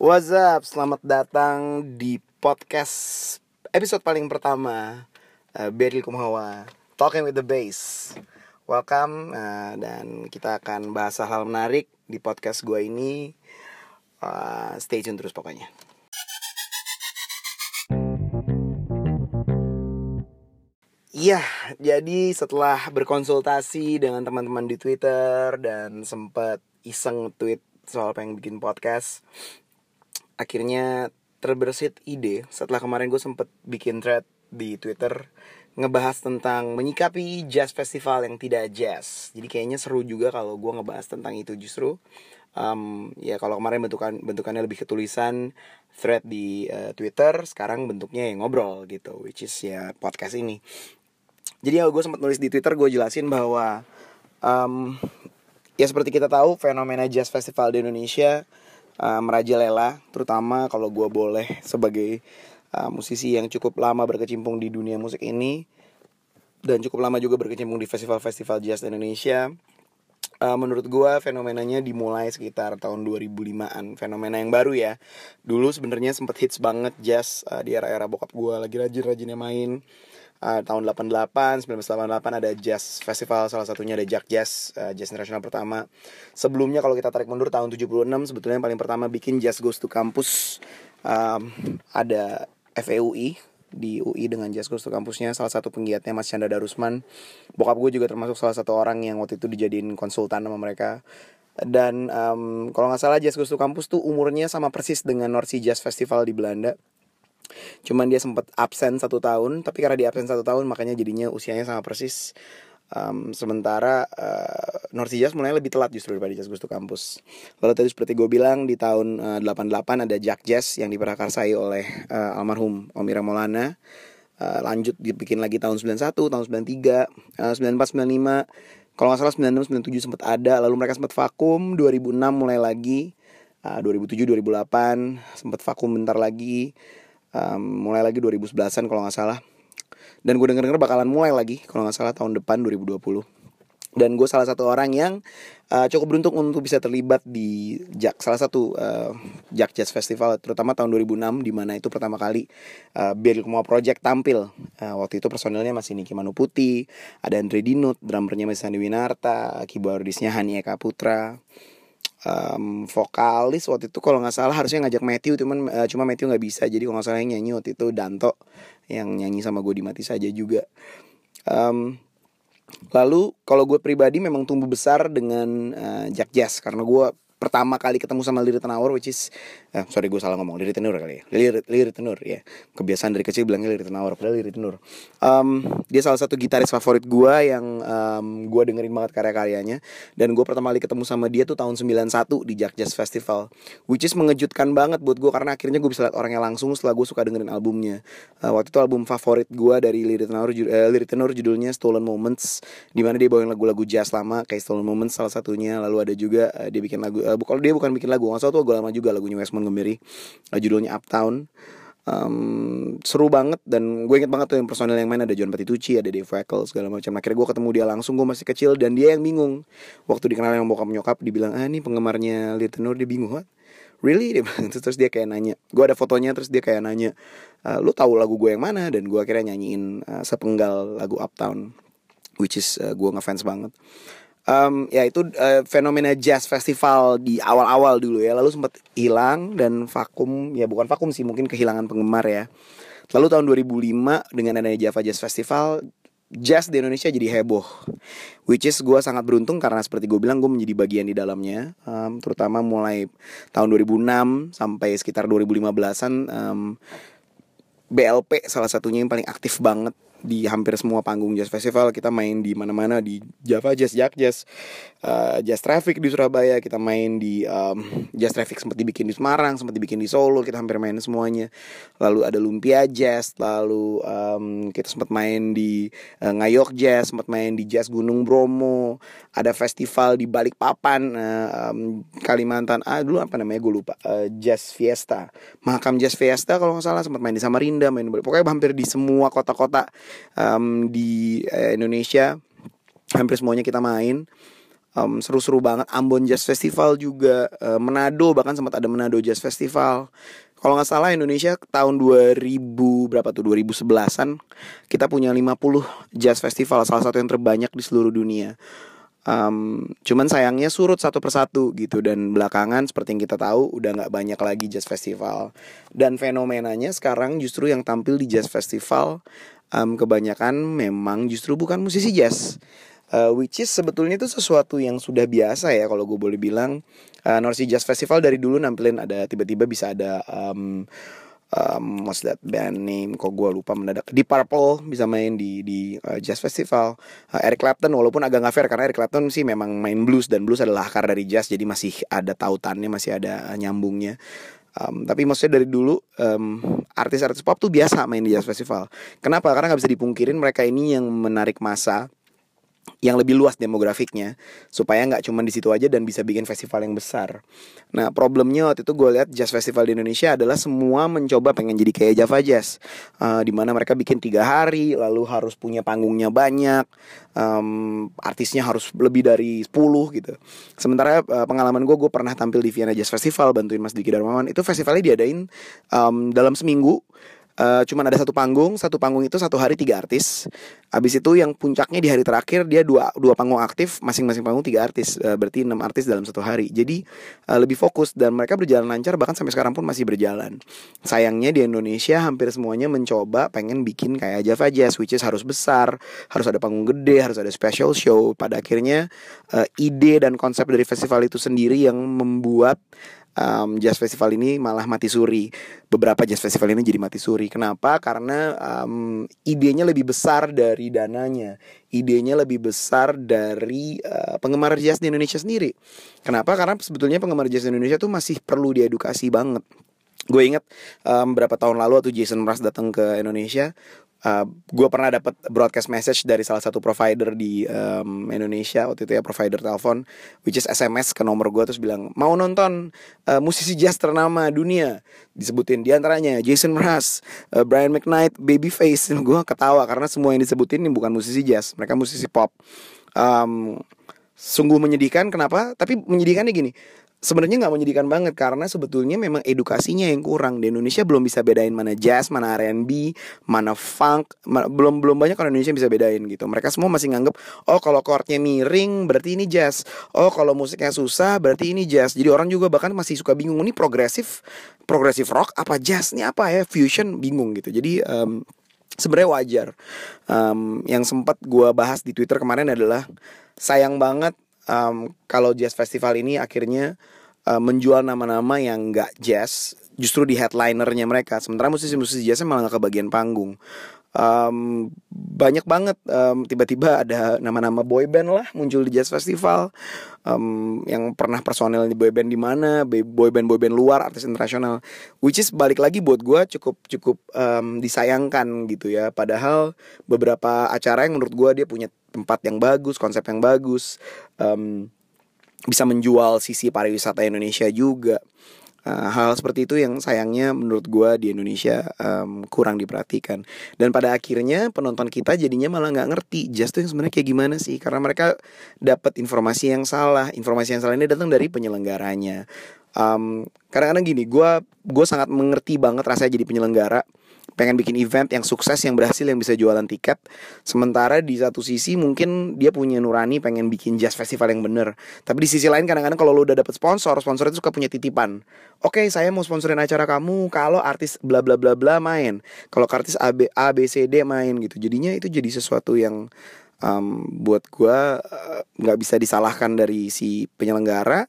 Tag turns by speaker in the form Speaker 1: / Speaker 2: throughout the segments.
Speaker 1: What's up? Selamat datang di podcast episode paling pertama uh, Beril Kumhawa Talking with the Bass. Welcome uh, dan kita akan bahas hal menarik di podcast gue ini. Uh, Stay tune terus pokoknya. Iya, jadi setelah berkonsultasi dengan teman-teman di Twitter dan sempat iseng tweet soal pengen bikin podcast, akhirnya terbersit ide setelah kemarin gue sempet bikin thread di Twitter ngebahas tentang menyikapi jazz festival yang tidak jazz. Jadi kayaknya seru juga kalau gue ngebahas tentang itu justru. Um, ya kalau kemarin bentukan bentukannya lebih ketulisan thread di uh, Twitter, sekarang bentuknya yang ngobrol gitu, which is ya podcast ini. Jadi ya gue sempat nulis di Twitter gue jelasin bahwa um, ya seperti kita tahu fenomena jazz festival di Indonesia uh, merajalela terutama kalau gue boleh sebagai uh, musisi yang cukup lama berkecimpung di dunia musik ini dan cukup lama juga berkecimpung di festival-festival jazz di Indonesia uh, menurut gue fenomenanya dimulai sekitar tahun 2005an fenomena yang baru ya. Dulu sebenarnya sempet hits banget jazz uh, di era-era bokap gue lagi rajin-rajinnya main uh, tahun 88 1988 ada jazz festival salah satunya ada Jack Jazz uh, jazz nasional pertama. Sebelumnya kalau kita tarik mundur tahun 76 sebetulnya yang paling pertama bikin Jazz Goes to Campus. Um, ada FEUI di UI dengan Jazz Goes to Campusnya salah satu penggiatnya Mas Chandra Darusman. Bokap gue juga termasuk salah satu orang yang waktu itu dijadiin konsultan sama mereka. Dan um, kalau nggak salah Jazz Goes to Campus tuh umurnya sama persis dengan North Sea Jazz Festival di Belanda cuman dia sempat absen satu tahun tapi karena dia absen satu tahun makanya jadinya usianya sama persis. Um, sementara uh, North Jazz mulai lebih telat justru daripada Jazz Gusto Kampus lalu tadi seperti gue bilang di tahun uh, 88 ada Jack Jazz yang diperakarsai oleh uh, almarhum Om Ira Maulana. Uh, lanjut dibikin lagi tahun 91 tahun 93 uh, 94 95 kalau nggak salah 96 97 sempat ada lalu mereka sempat vakum. 2006 mulai lagi uh, 2007 2008 sempat vakum bentar lagi um, mulai lagi 2011an kalau nggak salah. Dan gue denger denger bakalan mulai lagi kalau nggak salah tahun depan 2020 dan gue salah satu orang yang uh, cukup beruntung untuk bisa terlibat di Jack salah satu uh, Jack Jazz Festival terutama tahun 2006 di mana itu pertama kali uh, Bill Kumau Project tampil. Uh, waktu itu personilnya masih Niki Manu Putih ada Andre Dinut drummernya masih Sandi Winarta keyboardisnya Hani Eka Putra um, vokalis waktu itu kalau nggak salah harusnya ngajak Matthew cuman uh, cuma Matthew nggak bisa. Jadi kalau nggak salah yang nyanyi waktu itu Danto yang nyanyi sama gue di mati saja juga. Um, lalu kalau gue pribadi memang tumbuh besar dengan uh, Jack Jazz karena gue pertama kali ketemu sama Liri Tenawar which is eh, sorry gue salah ngomong Liri Tenur kali ya. Liri, Liri Tenur ya. Kebiasaan dari kecil bilangnya Liri Tenawar padahal Liri Tenur um, dia salah satu gitaris favorit gue yang um, gue dengerin banget karya-karyanya. Dan gue pertama kali ketemu sama dia tuh tahun 91 di Jack Jazz Festival. Which is mengejutkan banget buat gue karena akhirnya gue bisa lihat orangnya langsung setelah gue suka dengerin albumnya. Uh, waktu itu album favorit gue dari Liri Tenor uh, Liri Tenor judulnya Stolen Moments di mana dia bawain lagu-lagu jazz lama kayak Stolen Moments salah satunya. Lalu ada juga uh, dia bikin lagu uh, kalau dia bukan bikin lagu nggak salah tuh lagu lama juga lagunya West Montgomery uh, judulnya Uptown. Um, seru banget dan gue inget banget tuh yang personel yang main ada John Patitucci ada Dave Weckl segala macam. Akhirnya gue ketemu dia langsung gue masih kecil dan dia yang bingung. Waktu dikenal yang bokap nyokap dibilang ah ini penggemarnya Little dia bingung what? Really? Bilang terus dia kayak nanya. Gue ada fotonya terus dia kayak nanya uh, lu tahu lagu gue yang mana? Dan gue akhirnya nyanyiin sepenggal lagu Uptown which is uh, gue ngefans banget um, ya itu uh, fenomena jazz festival di awal-awal dulu ya. Lalu sempat hilang dan vakum ya bukan vakum sih mungkin kehilangan penggemar ya. Lalu tahun 2005 dengan adanya Java Jazz Festival jazz di Indonesia jadi heboh. Which is gue sangat beruntung karena seperti gue bilang gue menjadi bagian di dalamnya. Um, terutama mulai tahun 2006 sampai sekitar 2015an um, BLP salah satunya yang paling aktif banget di hampir semua panggung jazz festival. Kita main di mana-mana di Java Jazz, Jack Jazz, uh, Jazz Traffic di Surabaya. Kita main di um, Jazz Traffic sempat dibikin di Semarang, sempat dibikin di Solo. Kita hampir main semuanya. Lalu ada Lumpia Jazz, lalu um, kita sempat main di uh, Ngayok Jazz, sempat main di Jazz Gunung Bromo, ada festival di Balikpapan, uh, um, Kalimantan. Ah dulu apa namanya? Gue lupa. Uh, Jazz Fiesta, Mahakam Jazz Fiesta kalau nggak salah sempat main di Samarinda, main di pokoknya hampir di semua kota-kota um, di uh, Indonesia hampir semuanya kita main. Um, seru-seru banget. Ambon Jazz Festival juga uh, Manado bahkan sempat ada Manado Jazz Festival. Kalau nggak salah Indonesia tahun 2000 berapa tuh? 2011an kita punya 50 jazz festival salah satu yang terbanyak di seluruh dunia. Um, cuman sayangnya surut satu persatu gitu. Dan belakangan seperti yang kita tahu udah nggak banyak lagi jazz festival. Dan fenomenanya sekarang justru yang tampil di jazz festival um, kebanyakan memang justru bukan musisi jazz. Uh, which is sebetulnya itu sesuatu yang sudah biasa ya kalau gue boleh bilang. Uh, North Sea Jazz Festival dari dulu nampilin ada tiba-tiba bisa ada um, um, what's that band name? Kok gue lupa mendadak. Di Purple bisa main di di uh, jazz festival. Uh, Eric Clapton walaupun agak nggak fair karena Eric Clapton sih memang main blues dan blues adalah akar dari jazz jadi masih ada tautannya masih ada nyambungnya Um, tapi maksudnya dari dulu um, artis-artis pop tuh biasa main di jazz festival. Kenapa? Karena nggak bisa dipungkirin mereka ini yang menarik masa yang lebih luas demografiknya supaya nggak cuma di situ aja dan bisa bikin festival yang besar. Nah problemnya waktu itu gue lihat jazz festival di Indonesia adalah semua mencoba pengen jadi kayak Java Jazz, uh, di mana mereka bikin tiga hari lalu harus punya panggungnya banyak, um, artisnya harus lebih dari 10 gitu. Sementara uh, pengalaman gue gue pernah tampil di Vienna Jazz Festival bantuin Mas Diki Darmawan itu festivalnya diadain um, dalam seminggu uh, cuman ada satu panggung satu panggung itu satu hari tiga artis Habis itu yang puncaknya di hari terakhir dia dua dua panggung aktif, masing-masing panggung tiga artis, uh, berarti enam artis dalam satu hari. Jadi uh, lebih fokus dan mereka berjalan lancar bahkan sampai sekarang pun masih berjalan. Sayangnya di Indonesia hampir semuanya mencoba pengen bikin kayak Java Jazz, which is harus besar, harus ada panggung gede, harus ada special show. Pada akhirnya uh, ide dan konsep dari festival itu sendiri yang membuat um, jazz festival ini malah mati suri. Beberapa jazz festival ini jadi mati suri. Kenapa? Karena um, idenya lebih besar dari dananya. Idenya lebih besar dari uh, penggemar jazz di Indonesia sendiri. Kenapa? Karena sebetulnya penggemar jazz di Indonesia tuh masih perlu diedukasi banget. Gue inget um, berapa tahun lalu waktu Jason Mraz datang ke Indonesia, uh, gue pernah dapat broadcast message dari salah satu provider di um, Indonesia waktu itu ya provider telepon which is SMS ke nomor gue terus bilang mau nonton uh, musisi jazz ternama dunia? Disebutin di antaranya Jason Mraz, uh, Brian McKnight, Babyface. Gue ketawa karena semua yang disebutin ini bukan musisi jazz mereka musisi pop. Um, sungguh menyedihkan kenapa? Tapi menyedihkannya gini sebenarnya nggak menyedihkan banget karena sebetulnya memang edukasinya yang kurang di Indonesia belum bisa bedain mana jazz, mana R&B, mana funk, mana, belum belum banyak orang Indonesia bisa bedain gitu. Mereka semua masih nganggep oh kalau chordnya miring berarti ini jazz, oh kalau musiknya susah berarti ini jazz. Jadi orang juga bahkan masih suka bingung ini progresif, progresif rock apa jazz ini apa ya fusion bingung gitu. Jadi um, sebenarnya wajar. Um, yang sempat gue bahas di Twitter kemarin adalah sayang banget um, kalau jazz festival ini akhirnya uh, menjual nama-nama yang nggak jazz justru di headlinernya mereka. Sementara musisi-musisi jazznya malah gak kebagian panggung um, banyak banget um, tiba-tiba ada nama-nama boy band lah muncul di jazz festival. Um, yang pernah personel di boy band di mana boy band boy band luar artis internasional. Which is balik lagi buat gue cukup cukup um, disayangkan gitu ya. Padahal beberapa acara yang menurut gue dia punya tempat yang bagus, konsep yang bagus, um, bisa menjual sisi pariwisata Indonesia juga. Uh, hal, seperti itu yang sayangnya menurut gue di Indonesia um, kurang diperhatikan. Dan pada akhirnya penonton kita jadinya malah nggak ngerti tuh yang sebenarnya kayak gimana sih. Karena mereka dapat informasi yang salah. Informasi yang salah ini datang dari penyelenggaranya. Um, kadang-kadang gini gue gue sangat mengerti banget rasanya jadi penyelenggara pengen bikin event yang sukses yang berhasil yang bisa jualan tiket. Sementara di satu sisi mungkin dia punya nurani pengen bikin jazz festival yang bener. Tapi di sisi lain kadang-kadang kalau lo udah dapet sponsor sponsor itu suka punya titipan. Oke saya mau sponsorin acara kamu kalau artis bla bla bla bla main. Kalau artis A B A B C D main gitu. Jadinya itu jadi sesuatu yang um, buat gue nggak uh, bisa disalahkan dari si penyelenggara.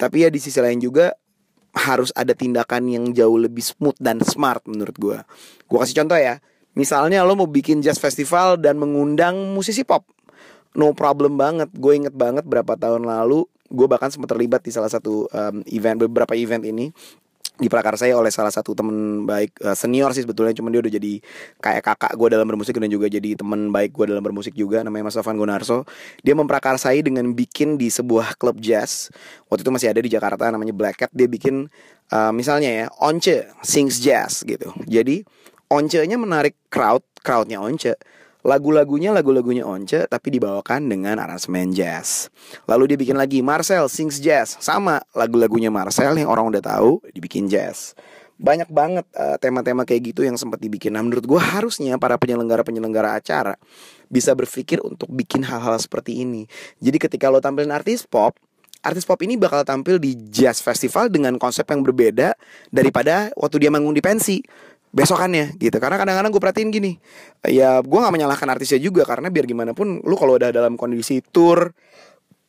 Speaker 1: Tapi ya di sisi lain juga harus ada tindakan yang jauh lebih smooth dan smart menurut gue. Gue kasih contoh ya, misalnya lo mau bikin jazz festival dan mengundang musisi pop, no problem banget. Gue inget banget berapa tahun lalu, gue bahkan sempat terlibat di salah satu um, event beberapa event ini diprakarsai oleh salah satu temen baik uh, senior sih sebetulnya. Cuma dia udah jadi kayak kakak gue dalam bermusik dan juga jadi temen baik gue dalam bermusik juga. Namanya Mas Sofan Gunarso dia memprakarsai dengan bikin di sebuah klub jazz. Waktu itu masih ada di Jakarta namanya Black Cat. Dia bikin uh, misalnya ya Once sings jazz gitu. Jadi Once nya menarik crowd crowdnya Once Lagu-lagunya lagu-lagunya Once tapi dibawakan dengan aransemen jazz. Lalu dia bikin lagi Marcel Sings Jazz. Sama lagu-lagunya Marcel yang orang udah tahu dibikin jazz. Banyak banget tema tema-tema kayak gitu yang sempat dibikin. Nah menurut gue harusnya para penyelenggara-penyelenggara acara bisa berpikir untuk bikin hal-hal seperti ini. Jadi ketika lo tampilin artis pop, artis pop ini bakal tampil di jazz festival dengan konsep yang berbeda daripada waktu dia manggung di pensi besokannya gitu. Karena kadang-kadang gue perhatiin gini ya gue nggak menyalahkan artisnya juga karena biar gimana pun lu kalau udah dalam kondisi tour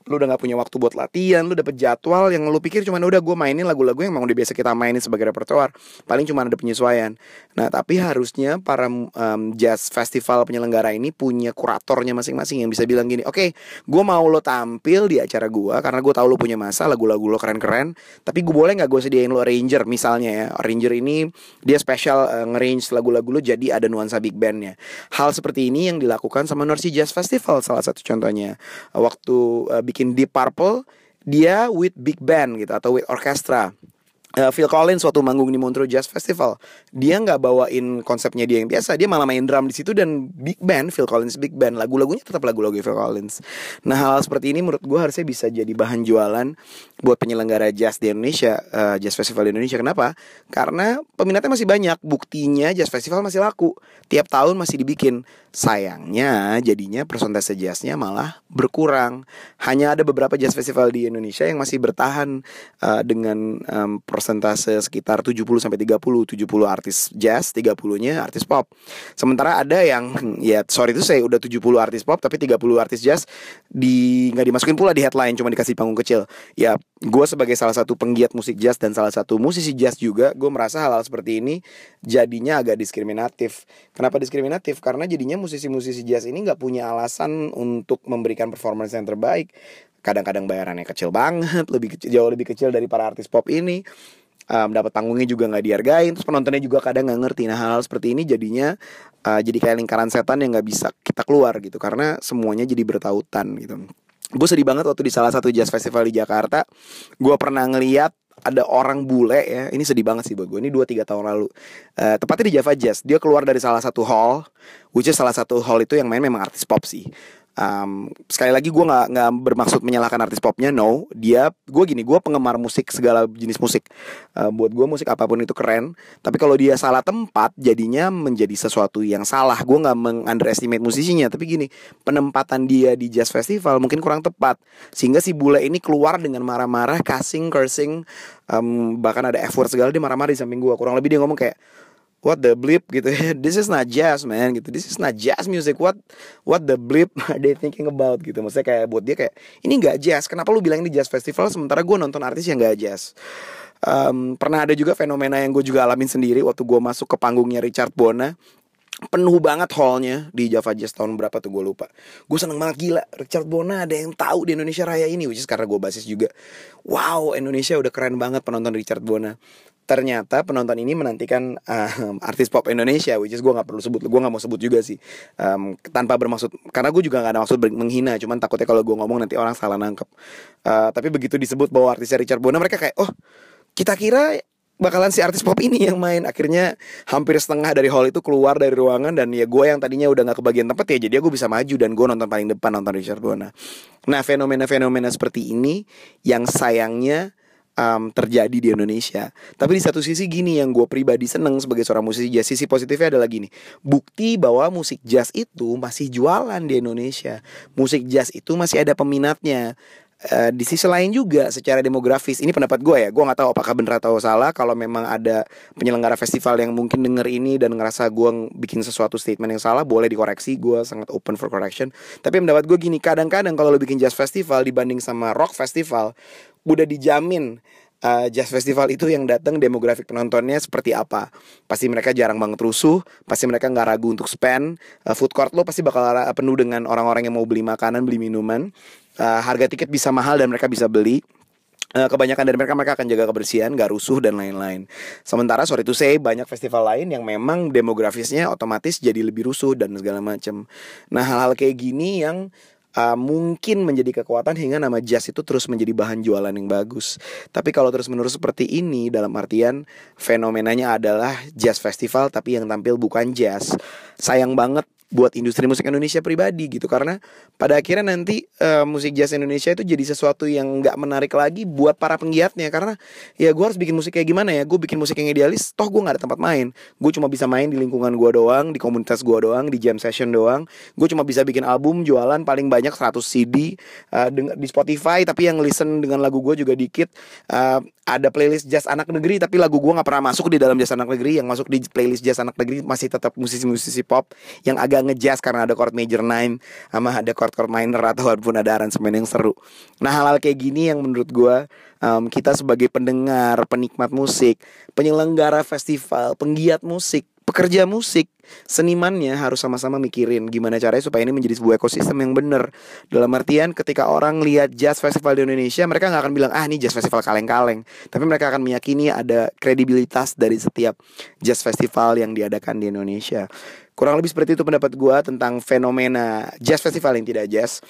Speaker 1: lu udah gak punya waktu buat latihan, lu dapet jadwal yang lu pikir cuma udah gue mainin lagu-lagu yang emang udah biasa kita mainin sebagai repertoire, paling cuma ada penyesuaian. Nah tapi harusnya para um, jazz festival penyelenggara ini punya kuratornya masing-masing yang bisa bilang gini, oke, okay, gue mau lo tampil di acara gue karena gue tahu lo punya masa lagu-lagu lo keren-keren, tapi gue boleh nggak gue sediain lo arranger misalnya ya, arranger ini dia special uh, ngerange lagu-lagu lo jadi ada nuansa big bandnya. Hal seperti ini yang dilakukan sama North Jazz Festival salah satu contohnya. Waktu uh, bikin bikin Deep Purple dia with big band gitu atau with orchestra uh, Phil Collins waktu manggung di Montreux Jazz Festival dia nggak bawain konsepnya dia yang biasa. Dia malah main drum di situ dan big band Phil Collins big band. Lagu-lagunya tetap lagu-lagu Phil Collins. Nah hal, -hal seperti ini menurut gue harusnya bisa jadi bahan jualan buat penyelenggara jazz di Indonesia uh, Jazz Festival di Indonesia. Kenapa? Karena peminatnya masih banyak buktinya Jazz Festival masih laku. Tiap tahun masih dibikin. Sayangnya jadinya persentase jazznya malah berkurang. Hanya ada beberapa jazz festival di Indonesia yang masih bertahan uh, dengan um, persentase sekitar 70 sampai 30, 70 artis jazz, 30-nya artis pop. Sementara ada yang ya sorry itu saya udah 70 artis pop tapi 30 artis jazz di nggak dimasukin pula di headline cuma dikasih panggung kecil. Ya gue sebagai salah satu penggiat musik jazz dan salah satu musisi jazz juga gue merasa hal-hal seperti ini jadinya agak diskriminatif. Kenapa diskriminatif? Karena jadinya musisi-musisi jazz ini nggak punya alasan untuk memberikan performance yang terbaik kadang-kadang bayarannya kecil banget lebih kecil, jauh lebih kecil dari para artis pop ini. Um, dapat panggungnya juga nggak dihargain terus penontonnya juga kadang nggak ngerti. Nah hal, hal seperti ini jadinya uh, jadi kayak lingkaran setan yang nggak bisa kita keluar gitu karena semuanya jadi bertautan gitu. Gue sedih banget waktu di salah satu jazz festival di Jakarta gue pernah ngeliat ada orang bule ya ini sedih banget sih buat gue ini dua tiga tahun lalu. Uh, tepatnya di Java Jazz dia keluar dari salah satu hall which is salah satu hall itu yang main memang artis pop sih um, sekali lagi gue nggak nggak bermaksud menyalahkan artis popnya no. Dia gue gini gue penggemar musik segala jenis musik. Uh, buat gue musik apa pun itu keren. Tapi kalau dia salah tempat jadinya menjadi sesuatu yang salah. Gue nggak mengunderestimate musisinya. Tapi gini penempatan dia di jazz festival mungkin kurang tepat. Sehingga si bule ini keluar dengan marah-marah casing cursing. Um, bahkan ada effort segala dia marah-marah di samping gue kurang lebih dia ngomong kayak what the bleep gitu ya. This is not jazz man gitu. This is not jazz music. What what the bleep are they thinking about gitu. Maksudnya kayak buat dia kayak ini nggak jazz. Kenapa lu bilang ini jazz festival sementara gue nonton artis yang nggak jazz? Um, pernah ada juga fenomena yang gue juga alamin sendiri waktu gue masuk ke panggungnya Richard Bona. Penuh banget hallnya di Java Jazz tahun berapa tuh gue lupa. Gue seneng banget gila Richard Bona ada yang tahu di Indonesia Raya ini which is karena gue basis juga. Wow Indonesia udah keren banget penonton Richard Bona ternyata penonton ini menantikan um, artis pop Indonesia which is gue nggak perlu sebut gue nggak mau sebut juga sih. Um, tanpa bermaksud karena gue juga nggak ada maksud menghina cuman takutnya kalau gue ngomong nanti orang salah nangkep. Uh, tapi begitu disebut bahwa artisnya Richard Bona mereka kayak oh kita kira bakalan si artis pop ini yang main. Akhirnya hampir setengah dari hall itu keluar dari ruangan dan ya gue yang tadinya udah nggak kebagian tempat ya jadi gue bisa maju dan gue nonton paling depan nonton Richard Bona nah fenomena-fenomena seperti ini yang sayangnya um, terjadi di Indonesia. Tapi di satu sisi gini yang gue pribadi seneng sebagai seorang musisi jazz. Sisi positifnya adalah gini, bukti bahwa musik jazz itu masih jualan di Indonesia. Musik jazz itu masih ada peminatnya. Uh, di sisi lain juga secara demografis ini pendapat gue ya gue nggak tahu apakah benar atau salah kalau memang ada penyelenggara festival yang mungkin denger ini dan ngerasa gue bikin sesuatu statement yang salah boleh dikoreksi gue sangat open for correction. Tapi pendapat gue gini kadang-kadang kalau lo bikin jazz festival dibanding sama rock festival udah dijamin uh, jazz festival itu yang datang demografik penontonnya seperti apa. Pasti mereka jarang banget rusuh pasti mereka nggak ragu untuk spend. Uh, food court lo pasti bakal penuh dengan orang-orang yang mau beli makanan beli minuman uh, harga tiket bisa mahal dan mereka bisa beli Uh, kebanyakan dari mereka mereka akan jaga kebersihan, gak rusuh dan lain-lain. Sementara sorry to say banyak festival lain yang memang demografisnya otomatis jadi lebih rusuh dan segala macam. Nah hal-hal kayak gini yang uh, mungkin menjadi kekuatan hingga nama jazz itu terus menjadi bahan jualan yang bagus. Tapi kalau terus-menerus seperti ini dalam artian fenomenanya adalah jazz festival tapi yang tampil bukan jazz. Sayang banget buat industri musik Indonesia pribadi gitu. Karena pada akhirnya nanti uh, musik jazz Indonesia itu jadi sesuatu yang nggak menarik lagi buat para penggiatnya. Karena ya gue harus bikin musik kayak gimana ya? Gue bikin musik yang idealis toh gue nggak ada tempat main. Gue cuma bisa main di lingkungan gue doang di komunitas gue doang di jam session doang. Gue cuma bisa bikin album jualan paling banyak 100 CD uh, di Spotify. Tapi yang listen dengan lagu gue juga dikit. Uh, ada playlist jazz anak negeri tapi lagu gue nggak pernah masuk di dalam jazz anak negeri. Yang masuk di playlist jazz anak negeri masih tetap musisi-musisi pop yang agak ngejazz karena ada chord major nine sama ada chord chord minor atau walaupun ada aransemen yang seru nah hal-hal kayak gini yang menurut gue um, kita sebagai pendengar penikmat musik penyelenggara festival penggiat musik pekerja musik, senimannya harus sama-sama mikirin gimana caranya supaya ini menjadi sebuah ekosistem yang benar. Dalam artian ketika orang lihat jazz festival di Indonesia, mereka nggak akan bilang ah ini jazz festival kaleng-kaleng, tapi mereka akan meyakini ada kredibilitas dari setiap jazz festival yang diadakan di Indonesia. Kurang lebih seperti itu pendapat gue tentang fenomena jazz festival yang tidak jazz.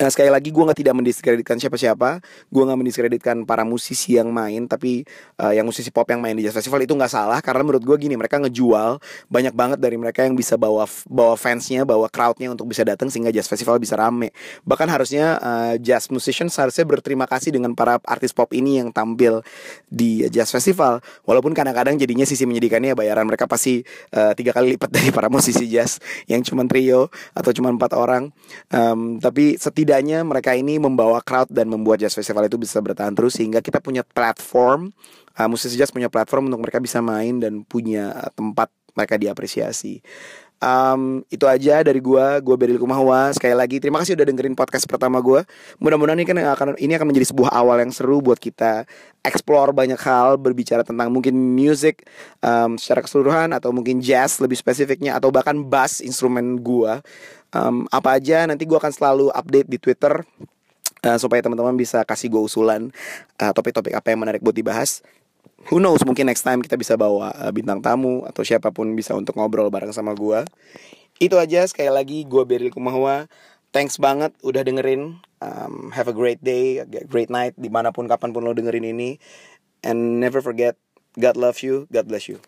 Speaker 1: Nah, sekali lagi gue nggak tidak mendiskreditkan siapa-siapa, gue nggak mendiskreditkan para musisi yang main, tapi uh, yang musisi pop yang main di jazz festival itu nggak salah. Karena menurut gue gini mereka ngejual banyak banget dari mereka yang bisa bawa bawa fansnya, bawa crowdnya untuk bisa datang sehingga jazz festival bisa rame. Bahkan harusnya uh, jazz musician seharusnya berterima kasih dengan para artis pop ini yang tampil di jazz festival, walaupun kadang-kadang jadinya sisi menyedihkannya bayaran mereka pasti uh, tiga kali lipat dari para musisi jazz yang cuma trio atau cuma empat orang, um, tapi setiap setidaknya mereka ini membawa crowd dan membuat jazz festival itu bisa bertahan terus sehingga kita punya platform uh, musisi jazz punya platform untuk mereka bisa main dan punya tempat mereka diapresiasi. Um, itu aja dari gua, gua Beril Kumahwa. Sekali lagi terima kasih udah dengerin podcast pertama gua. Mudah-mudahan ini kan akan ini akan menjadi sebuah awal yang seru buat kita explore banyak hal, berbicara tentang mungkin music um, secara keseluruhan atau mungkin jazz lebih spesifiknya atau bahkan bass instrumen gua. Um, apa aja nanti gua akan selalu update di Twitter uh, supaya teman-teman bisa kasih gue usulan uh, topik-topik apa yang menarik buat dibahas who knows mungkin next time kita bisa bawa uh, bintang tamu atau siapa pun bisa untuk ngobrol bareng sama gue itu aja sekali lagi gue Beril Kumahwa thanks banget udah dengerin. Um, have a great day great night di mana pun kapan pun lo dengerin ini. And never forget God love you God bless you